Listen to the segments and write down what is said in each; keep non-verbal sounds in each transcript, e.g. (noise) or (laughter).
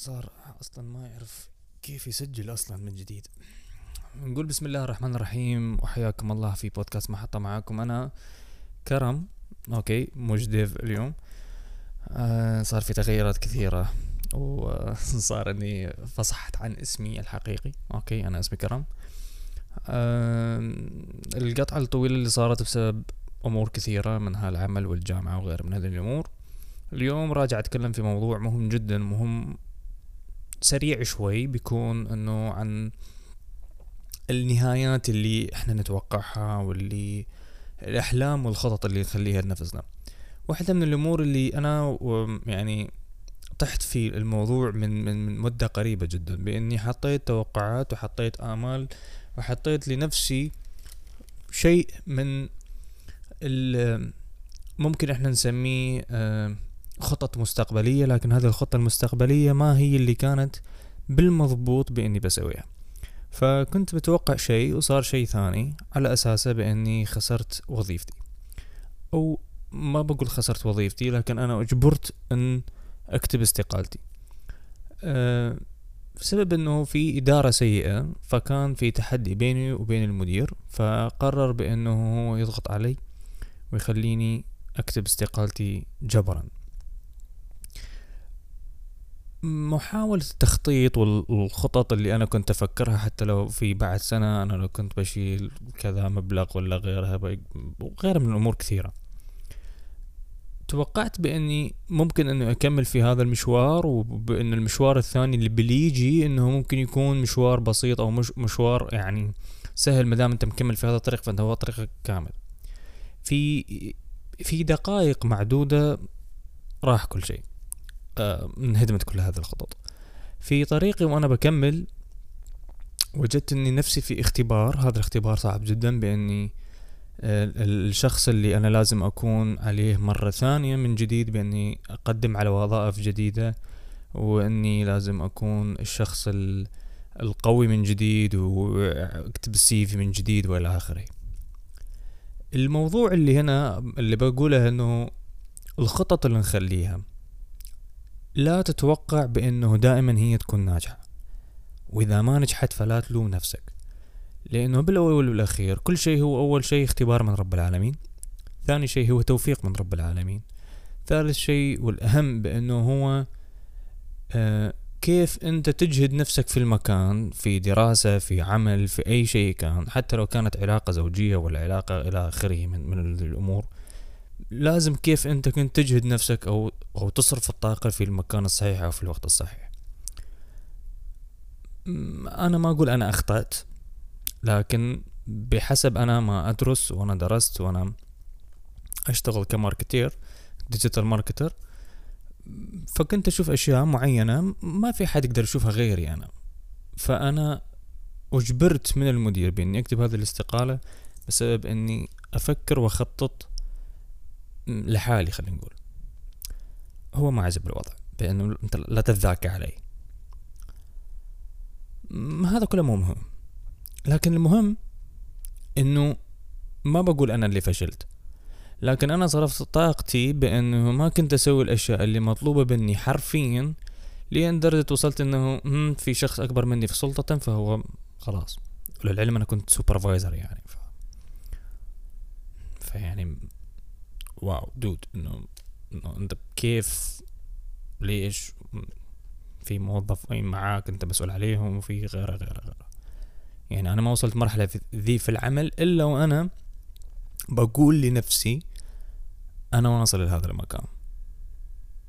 صار أصلا ما يعرف كيف يسجل أصلا من جديد. نقول بسم الله الرحمن الرحيم وحياكم الله في بودكاست محطة معاكم أنا كرم. okay مش Dev اليوم. آه صار في تغيرات كثيرة وصار إني أفصحت عن اسمي الحقيقي. okay أنا اسمي كرم. آه القطعة الطويلة اللي صارت بسبب أمور كثيرة منها العمل والجامعة وغير من هذه الأمور. اليوم راجع أتكلم في موضوع مهم جدا مهم سريع شوي بيكون إنه عن النهايات اللي إحنا نتوقعها واللي الأحلام والخطط اللي نخليها لنفسنا. واحدة من الأمور اللي أنا يعني طحت في الموضوع من من من مدة قريبة جدا بإني حطيت توقعات وحطيت آمال وحطيت لنفسي شيء من ممكن إحنا نسميه خطط مستقبلية لكن هذه الخطة المستقبلية ما هي اللي كانت بالمضبوط بإني بسويها. فكنت متوقع شيء وصار شيء ثاني على أساسه بإني خسرت وظيفتي. أو ما بقول خسرت وظيفتي لكن أنا أجبرت أن أكتب استقالتي. أه بسبب إنه في إدارة سيئة فكان في تحدي بيني وبين المدير فقرر بإنه هو يضغط علي ويخليني أكتب استقالتي جبرا. محاولة التخطيط والخطط اللي أنا كنت أفكرها حتى لو في بعد سنة أنا لو كنت بشيل كذا مبلغ ولا غيرها وغيرها من الأمور كثيرة. توقعت بأني ممكن أني أكمل في هذا المشوار وبأن المشوار الثاني اللي بليجي أنه ممكن يكون مشوار بسيط أو مش مشوار يعني سهل مدام أنت مكمل في هذا الطريق فأنت هو طريقك كامل. في في دقائق معدودة راح كل شيء. انهدمت كل هذه الخطط. في طريقي وأنا بكمل وجدت إني نفسي في اختبار. هذا الاختبار صعب جدا بإني آه، الشخص اللي أنا لازم أكون عليه مرة ثانية من جديد بإني أقدم على وظائف جديدة وإني لازم أكون الشخص القوي من جديد وأكتب السي في من جديد وإلى آخره. الموضوع اللي هنا اللي بقوله إنه الخطط اللي نخليها. لا تتوقع بأنه دائما هي تكون ناجحة. وإذا ما نجحت فلا تلوم نفسك. لأنه بالأول والأخير كل شيء هو أول شيء اختبار من رب العالمين. ثاني شيء هو توفيق من رب العالمين. ثالث شيء والأهم بأنه هو آه كيف أنت تجهد نفسك في المكان في دراسة في عمل في أي شيء كان حتى لو كانت علاقة زوجية ولا علاقة إلى آخره من, من الأمور. لازم كيف انت كنت تجهد نفسك أو أو تصرف الطاقة في المكان الصحيح أو في الوقت الصحيح. أنا ما أقول أنا اخطأت لكن بحسب أنا ما ادرس وأنا درست وأنا اشتغل كماركتير digital marketer فكنت أشوف اشياء معينة ما في حد يقدر يشوفها غيري أنا. فانا اجبرت من المدير باني اكتب هذه الاستقالة بسبب اني أفكر واخطط لحالي خلينا نقول. هو ما عجب الوضع بأنه أنت لا تذاكى علي هذا كله مو مهم. لكن المهم إنه ما بقول أنا اللي فشلت. لكن أنا صرفت طاقتي بأنه ما كنت أسوي الأشياء اللي مطلوبة مني حرفيا لين درجة وصلت إنه في شخص أكبر مني في سلطة فهو خلاص. وللعلم أنا كنت supervisor يعني ف... فيعني wow. Dude إنه أنت كيف ليش في موظفين معاك أنت مسؤول عليهم وفي غيره غيره غيره. يعني أنا ما وصلت مرحلة ذي في العمل إلا وأنا بقول لنفسي أنا واصل لهذا المكان.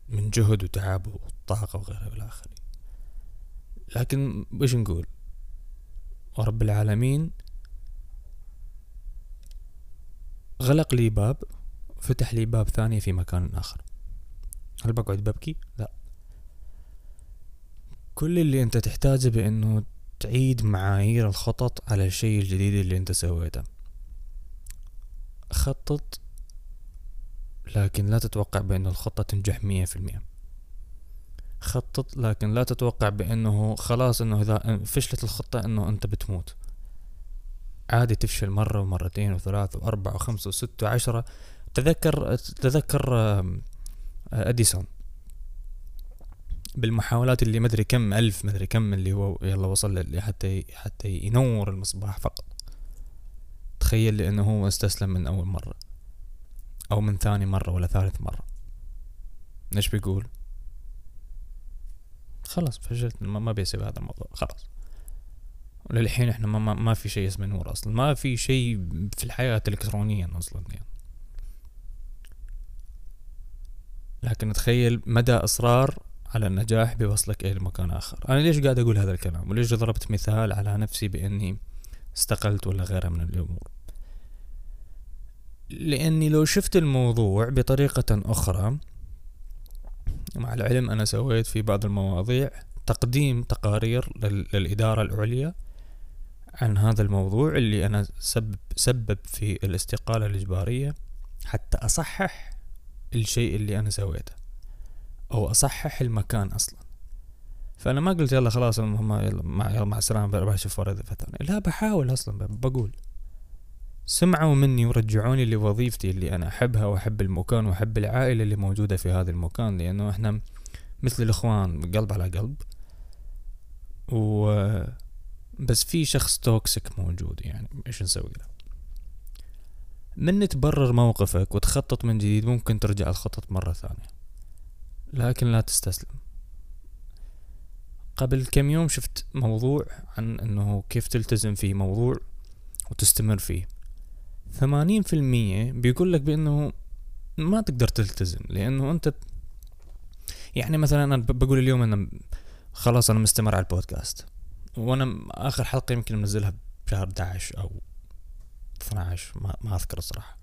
من جهد وتعب وطاقة وغيرها إلى آخره. لكن إيش نقول؟ ورب العالمين غلق لي باب فتح لي باب ثاني في مكان آخر. هل بقعد ببكي؟ لا. كل اللي أنت تحتاجه بأنه تعيد معايير الخطط على الشيء الجديد اللي أنت سويته. خطط لكن لا تتوقع بأن الخطة تنجح مية في المية. خطط لكن لا تتوقع بأنه خلاص أنه إذا فشلت الخطة أنه أنت بتموت. عادي تفشل مرة ومرتين وثلاث وأربعة وخمسة وستة وعشرة تذكر تذكر أديسون بالمحاولات اللي مدري كم ألف مدري كم اللي هو يلا وصل حتى حتى ينور المصباح فقط. تخيل لأنه هو استسلم من أول مرة أو من ثاني مرة ولا ثالث مرة. إيش بيقول؟ خلاص فشلت ما, ما بيسوي هذا الموضوع خلاص. وللحين إحنا ما, ما, ما في شيء اسمه نور أصلا ما في شيء في الحياة الكترونيا أصلا يعني. لكن تخيل مدى إصرار على النجاح بيوصلك إلى مكان آخر. أنا ليش قاعد أقول هذا الكلام؟ وليش ضربت مثال على نفسي بإني استقلت ولا غيرها من الأمور؟ لإني لو شفت الموضوع بطريقة أخرى مع العلم أنا سويت في بعض المواضيع تقديم تقارير للإدارة العليا عن هذا الموضوع اللي أنا سبب, سبب في الاستقالة الإجبارية حتى أصحح الشيء اللي أنا سويته أو أصحح المكان أصلا. فأنا ما قلت يلا خلاص هم يلا مع, يلا مع السلامة بروح أشوف ثانية لا بحاول أصلا بقول. سمعوا مني ورجعوني لوظيفتي اللي أنا أحبها وأحب المكان وأحب العائلة اللي موجودة في هذا المكان لأنه إحنا مثل الإخوان قلب على قلب. و بس في شخص توكسيك موجود يعني إيش نسوي له؟ من تبرر موقفك وتخطط من جديد ممكن ترجع الخطط مرة ثانية. لكن لا تستسلم. قبل كم يوم شفت موضوع عن إنه كيف تلتزم في موضوع وتستمر فيه. ثمانين في المية بيقول لك بأنه ما تقدر تلتزم لأنه أنت يعني مثلا أنا بقول اليوم أنا خلاص أنا مستمر على البودكاست وأنا آخر حلقة يمكن منزلها بشهر 11 أو 12 ما, ما أذكر الصراحة.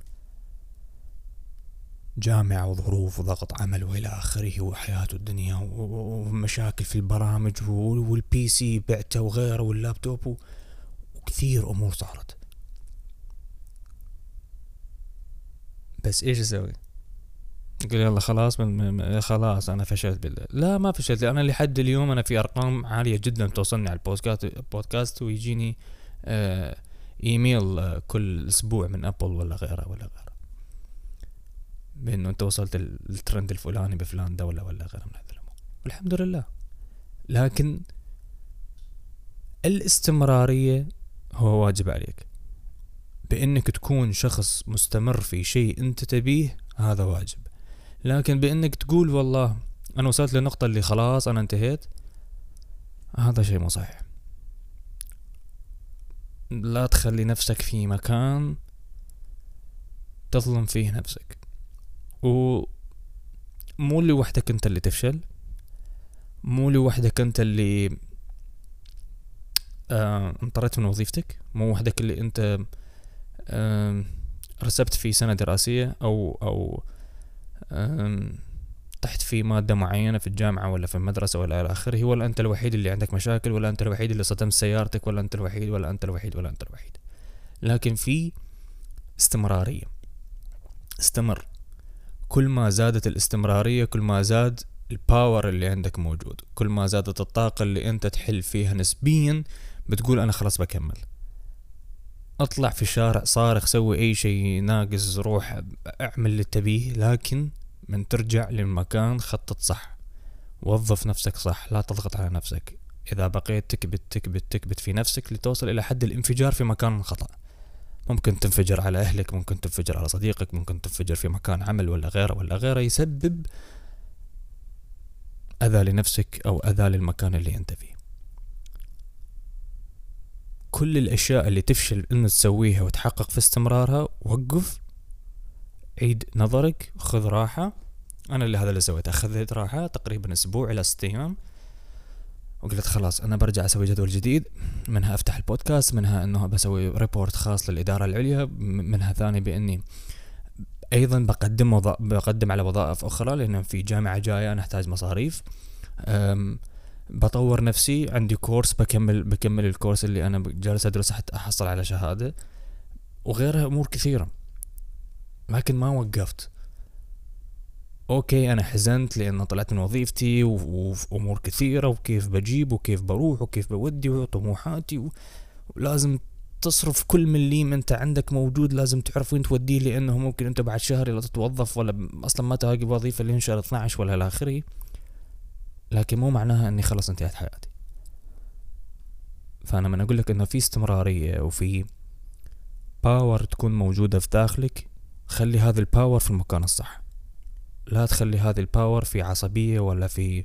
جامعة وظروف وضغط عمل وإلى آخره وحياة الدنيا ومشاكل في البرامج وال PC بعته وغيره واللابتوب وكثير أمور صارت. بس إيش أسوي؟ يقول يلا خلاص من من خلاص أنا فشلت بالله لا ما فشلت أنا لحد اليوم أنا في أرقام عالية جدا توصلني على البودكاست البودكاست ويجيني آه إيميل آه كل أسبوع من أبل ولا غيره ولا غيره. بإنه أنت وصلت الترند الفلاني بفلان دولة ولا غيره من هذا الأمور. والحمد لله. لكن الاستمرارية هو واجب عليك. بإنك تكون شخص مستمر في شيء أنت تبيه هذا واجب. لكن بإنك تقول والله أنا وصلت للنقطة اللي خلاص أنا انتهيت هذا شيء مو صحيح. لا تخلي نفسك في مكان تظلم فيه نفسك. و مو لوحدك انت اللي تفشل مو لوحدك انت اللي آه انطريت من وظيفتك مو وحدك اللي انت رسبت في سنة دراسية أو أو طحت في مادة معينة في الجامعة ولا في المدرسة ولا إلى آخره ولا أنت الوحيد اللي عندك مشاكل ولا أنت الوحيد اللي صدمت سيارتك ولا أنت الوحيد ولا أنت الوحيد ولا أنت الوحيد. لكن في استمرارية. استمر. كل ما زادت الاستمرارية كل ما زاد الباور اللي عندك موجود. كل ما زادت الطاقة اللي أنت تحل فيها نسبيا بتقول أنا خلاص بكمل. أطلع في الشارع صارخ سوي أي شيء ناقص روح أعمل اللي تبيه. لكن من ترجع للمكان خطط صح. وظف نفسك صح لا تضغط على نفسك. إذا بقيت تكبت تكبت تكبت في نفسك لتوصل إلى حد الانفجار في مكان خطأ. ممكن تنفجر على أهلك ممكن تنفجر على صديقك ممكن تنفجر في مكان عمل ولا غيره ولا غيره يسبب أذى لنفسك أو أذى للمكان اللي أنت فيه. كل الأشياء اللي تفشل إنك تسويها وتحقق في استمرارها وقف عيد نظرك خذ راحة. أنا اللي هذا اللي سويته اخذت راحة تقريبا أسبوع إلى ست أيام. وقلت خلاص أنا برجع أسوي جدول جديد منها أفتح البودكاست منها إنه بسوي report خاص للإدارة العليا منها ثاني بإني أيضا بقدم وض... بقدم على وظائف أخرى لأنه في جامعة جاية أنا أحتاج مصاريف. بطور نفسي عندي كورس بكمل بكمل الكورس اللي أنا جالس ادرسه حتى أحصل على شهادة. وغيرها أمور كثيرة. لكن ما وقفت. okay أنا حزنت لأنه طلعت من وظيفتي وأمور كثيرة وكيف بجيب وكيف بروح وكيف بودي وطموحاتي ولازم تصرف كل مليم أنت عندك موجود لازم تعرف وين توديه لأنه ممكن أنت بعد شهر لا تتوظف ولا أصلا ما تلاقي وظيفة لين شهر 12 ولا إلى اخره لكن مو معناها إني خلص انتهت حياتي. فأنا من أقول لك إنه في استمرارية وفي power تكون موجودة في داخلك خلي هذا ال power في المكان الصح. لا تخلي هذه ال power في عصبية ولا في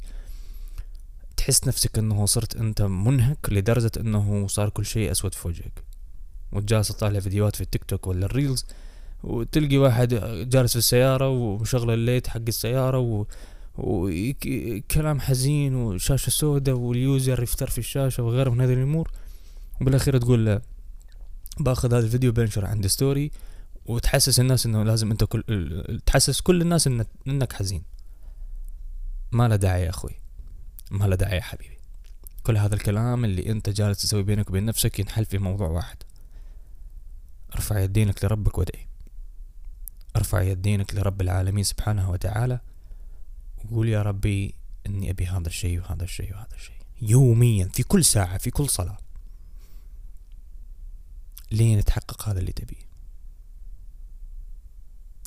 تحس نفسك إنه صرت أنت منهك لدرجة إنه صار كل شيء أسود في وجهك. وجالس تطالع فيديوهات في التيك توك ولا ال reels وتلقي واحد جالس في السيارة ومشغل ال light حق السيارة و... وكلام حزين وشاشة سوداء وال user يفتر في الشاشة وغيره من هذه الأمور. وبالأخير تقول له باخذ هذا الفيديو بنشر عند ستوري وتحسس الناس إنه لازم أنت كل تحسس كل الناس إنك, إنك حزين. ما له داعي يا أخوي. ما له داعي يا حبيبي. كل هذا الكلام اللي أنت جالس تسوي بينك وبين نفسك ينحل في موضوع واحد. ارفع يدينك لربك وادعي. ارفع يدينك لرب العالمين سبحانه وتعالى وقول يا ربي إني أبي هذا الشيء وهذا الشيء وهذا الشيء. يوميا في كل ساعة في كل صلاة. لين يتحقق هذا اللي تبيه.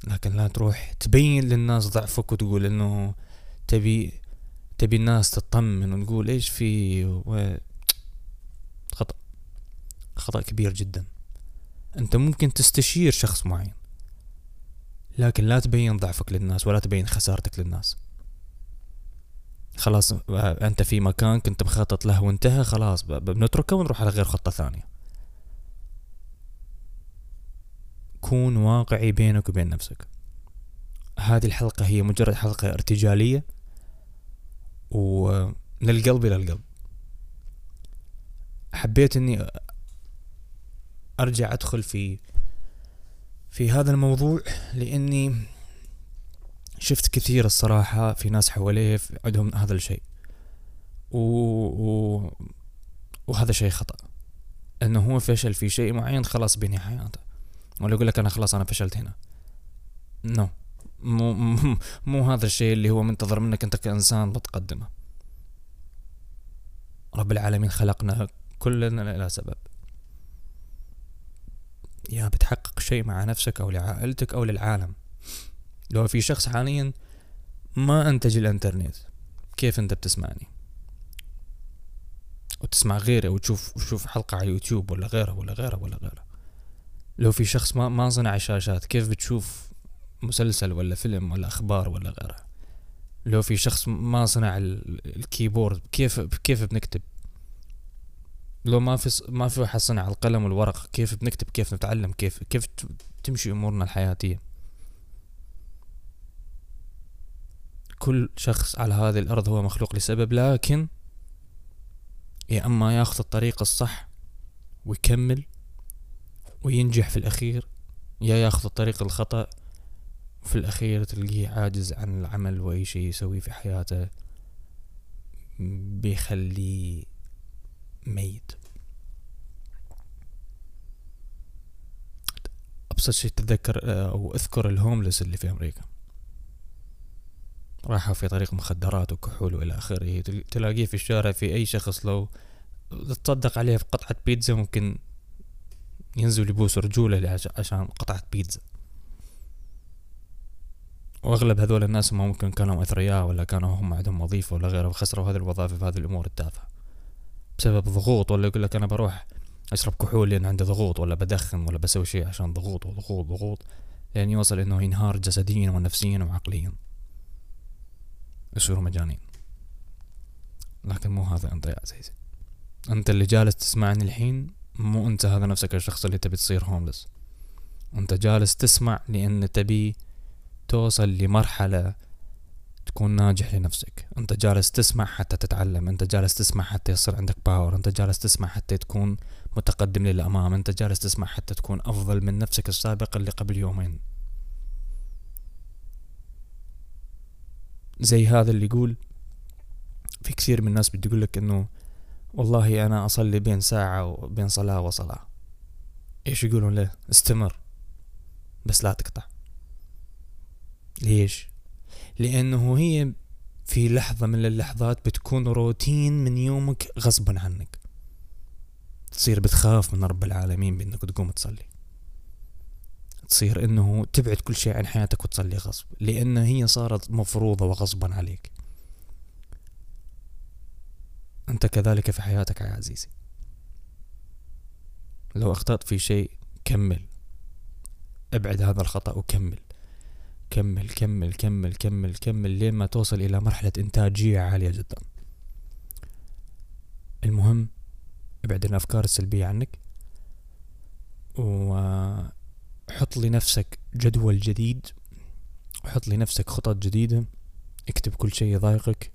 لكن لا تروح تبين للناس ضعفك وتقول إنه تبي تبي الناس تطمن ونقول إيش في و... خطأ خطأ كبير جدا. أنت ممكن تستشير شخص معين لكن لا تبين ضعفك للناس ولا تبين خسارتك للناس. خلاص أنت في مكان كنت مخطط له وانتهى خلاص بنتركه ونروح على غير خطة ثانية. كون واقعي بينك وبين نفسك. هذه الحلقة هي مجرد حلقة ارتجالية ومن القلب إلى القلب. حبيت إني أرجع أدخل في في هذا الموضوع لإني شفت كثير الصراحة في ناس حواليه عندهم هذا الشيء. و... و... وهذا شيء خطأ. إنه هو فشل في شيء معين خلاص بينهي حياته. ولا يقول لك أنا خلاص أنا فشلت هنا. نو no. مو, (laughs) مو, هذا الشيء اللي هو منتظر منك أنت كإنسان بتقدمه رب العالمين خلقنا كلنا إلى سبب. يا بتحقق شيء مع نفسك أو لعائلتك أو للعالم. لو في شخص حاليا ما أنتج الإنترنت كيف أنت بتسمعني؟ وتسمع غيره وتشوف وتشوف حلقة على يوتيوب ولا غيره ولا غيره ولا غيره. لو في شخص ما ما صنع شاشات كيف بتشوف مسلسل ولا فيلم ولا أخبار ولا غيره؟ لو في شخص ما صنع الكيبورد كيف كيف بنكتب؟ لو ما في ما في واحد صنع القلم والورق كيف بنكتب؟ كيف نتعلم؟ كيف كيف تمشي أمورنا الحياتية؟ كل شخص على هذه الأرض هو مخلوق لسبب لكن يا أما ياخذ الطريق الصح ويكمل وينجح في الأخير. يا ياخذ الطريق الخطأ وفي الأخير تلقيه عاجز عن العمل وأي شيء يسويه في حياته بيخليه ميت. أبسط شيء تتذكر أو أذكر الهوملس اللي في أمريكا. راحوا في طريق مخدرات وكحول وإلى آخره. تلاقيه في الشارع في أي شخص لو تصدق عليه في قطعة بيتزا ممكن ينزل يبوس رجوله عشان قطعة بيتزا. وأغلب هذول الناس هم ممكن كانوا أثرياء ولا كانوا هم عندهم وظيفة ولا غيره وخسروا هذه الوظائف في هذه الأمور التافهة. بسبب ضغوط ولا يقول لك أنا بروح أشرب كحول لأن عندي ضغوط ولا بدخن ولا بسوي شيء عشان ضغوط وضغوط ضغوط لين يوصل إنه ينهار جسديا ونفسيا وعقليا. يصيروا مجانين. لكن مو هذا انت يا عزيزي أنت اللي جالس تسمعني الحين مو أنت هذا نفسك الشخص اللي تبي تصير هوملس أنت جالس تسمع لأن تبي توصل لمرحلة تكون ناجح لنفسك. أنت جالس تسمع حتى تتعلم. أنت جالس تسمع حتى يصير عندك باور أنت جالس تسمع حتى تكون متقدم للأمام. أنت جالس تسمع حتى تكون أفضل من نفسك السابق اللي قبل يومين. زي هذا اللي يقول في كثير من الناس بدي يقول لك إنه والله أنا أصلي بين ساعة وبين صلاة وصلاة. إيش يقولون له؟ استمر. بس لا تقطع. ليش؟ لأنه هي في لحظة من اللحظات بتكون روتين من يومك غصبا عنك. تصير بتخاف من رب العالمين بأنك تقوم تصلي. تصير إنه تبعد كل شيء عن حياتك وتصلي غصب. لأن هي صارت مفروضة وغصبا عليك. وأنت كذلك في حياتك يا عزيزي. لو أخطأت في شيء كمل. ابعد هذا الخطأ وكمل. كمل كمل كمل كمل كمل لين ما توصل إلى مرحلة إنتاجية عالية جدا. المهم ابعد الأفكار السلبية عنك وحط لنفسك جدول جديد. وحط لنفسك خطط جديدة. اكتب كل شيء يضايقك.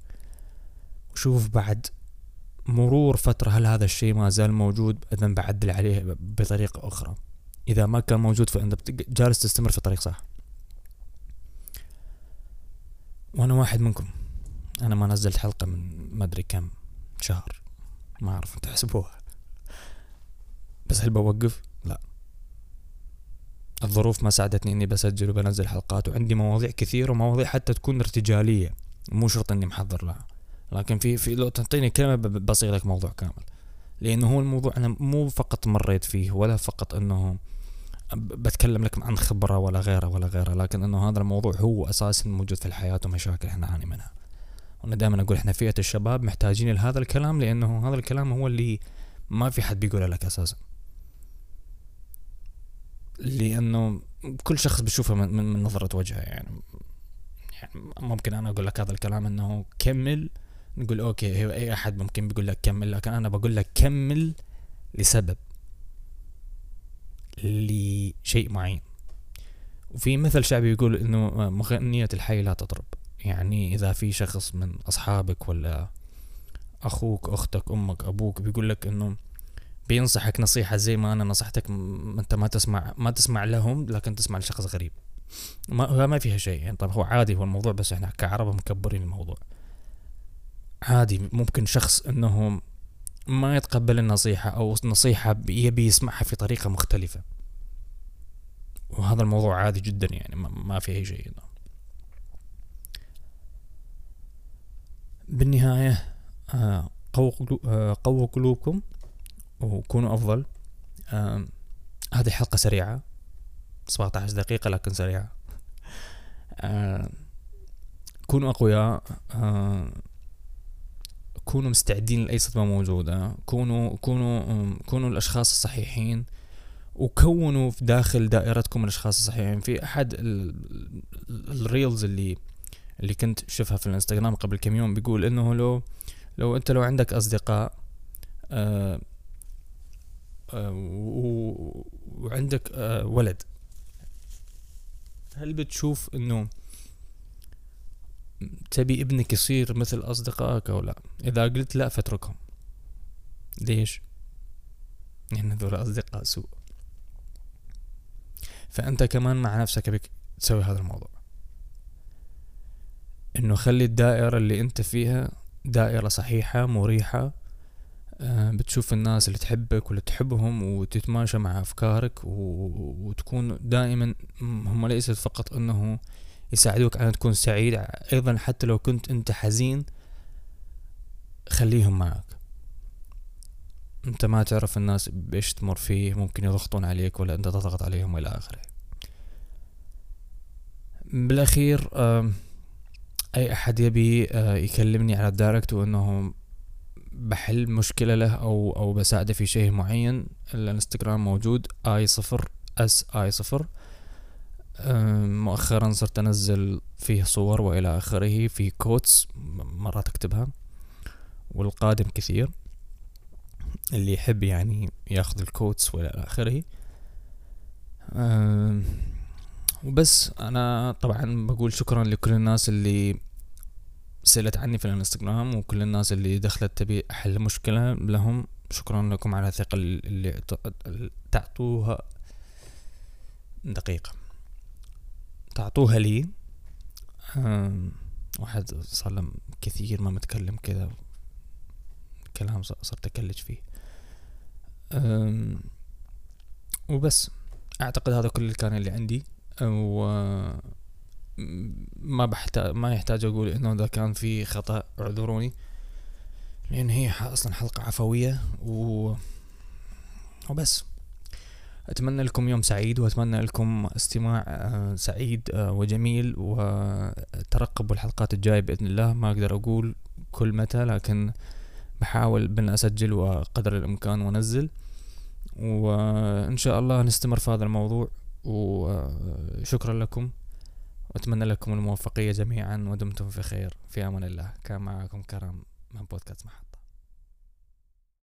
وشوف بعد مرور فترة هل هذا الشيء ما زال موجود؟ إذا بعدل عليه بطريقة أخرى. إذا ما كان موجود فأنت جالس تستمر في الطريق صح؟ وأنا واحد منكم. أنا ما نزلت حلقة من ما أدري كم شهر. ما أعرف تحسبوها بس هل بوقف؟ لا. الظروف ما ساعدتني إني بسجل وبنزل حلقات وعندي مواضيع كثير ومواضيع حتى تكون ارتجالية. مو شرط إني محضر لها. لكن في في لو تعطيني كلمة بصيغ لك موضوع كامل. لأنه هو الموضوع أنا مو فقط مريت فيه ولا فقط إنه بتكلم لكم عن خبرة ولا غيره ولا غيره لكن إنه هذا الموضوع هو أساسا موجود في الحياة ومشاكل إحنا نعاني منها. وأنا دائما أقول إحنا فئة الشباب محتاجين لهذا الكلام لأنه هذا الكلام هو اللي ما في حد بيقوله لك أساسا. لأنه كل شخص بيشوفه من, من نظرة وجهه يعني يعني ممكن أنا أقول لك هذا الكلام إنه كمل نقول أوكي أي أحد ممكن بيقول لك كمل لكن أنا بقول لك كمل لسبب لشيء معين. وفي مثل شعبي يقول إنه مغنية الحي لا تطرب. يعني إذا في شخص من أصحابك ولا أخوك أختك أمك أبوك بيقول لك إنه بينصحك نصيحة زي ما أنا نصحتك أنت ما تسمع ما تسمع لهم لكن تسمع لشخص غريب. ما ما فيها شيء. يعني طب هو عادي هو الموضوع بس إحنا كعرب مكبرين الموضوع. عادي ممكن شخص إنه ما يتقبل النصيحة أو نصيحة يبي يسمعها في طريقة مختلفة. وهذا الموضوع عادي جدا يعني ما في أي شيء. بالنهاية آه، آه، قووا قلوبكم وكونوا أفضل. هذه حلقة سريعة 17 دقيقة لكن سريعة. كونوا أقوياء. كونوا مستعدين لأي صدمة موجودة كونوا كونوا كونوا الأشخاص الصحيحين وكونوا في داخل دائرتكم الأشخاص الصحيحين. في أحد الريلز اللي اللي كنت شوفها في الإنستغرام قبل كم يوم بيقول إنه لو لو أنت لو عندك أصدقاء آه آه وعندك آه ولد هل بتشوف إنه تبي ابنك يصير مثل أصدقائك أو لا؟ إذا قلت لا فاتركهم. ليش؟ لأن هذول أصدقاء سوء. فأنت كمان مع نفسك بك تسوي هذا الموضوع. إنه خلي الدائرة اللي أنت فيها دائرة صحيحة مريحة. آه، بتشوف الناس اللي تحبك واللي تحبهم وتتماشى مع أفكارك وتكون دائما هم ليست فقط إنه يساعدوك على تكون سعيد. أيضا حتى لو كنت أنت حزين خليهم معك. أنت ما تعرف الناس بإيش تمر فيه ممكن يضغطون عليك ولا أنت تضغط عليهم وإلى آخره. بالأخير أي أحد يبي يكلمني على ال direct وأنه بحل مشكلة له أو أو بساعده في شيء معين الانستغرام موجود i صفر s a صفر. مؤخرا صرت أنزل فيه صور وإلى آخره في quotes مرات أكتبها والقادم كثير اللي يحب يعني ياخذ الكوتس وإلى آخره. وبس أنا طبعا بقول شكرا لكل الناس اللي سألت عني في الانستغرام وكل الناس اللي دخلت تبي أحل مشكلة لهم. شكرا لكم على الثقة اللي تعطوها دقيقة. تعطوها لي. واحد صار كثير ما متكلم كذا كلام صرت أكلج فيه. وبس. أعتقد هذا كل اللي كان اللي عندي. و ما بحتاج ما يحتاج أقول إنه إذا كان في خطأ اعذروني. لأن هي أصلا حلقة عفوية و وبس. أتمنى لكم يوم سعيد وأتمنى لكم استماع آه، سعيد آه، وجميل وترقبوا الحلقات الجاية بإذن الله. ما أقدر أقول كل متى لكن بحاول بأن أسجل قدر الإمكان وأنزل. وإن شاء الله نستمر في هذا الموضوع. وشكرا لكم. واتمنى لكم الموفقية جميعا ودمتم في خير. في أمان الله. كان معكم كرم من بودكاست محط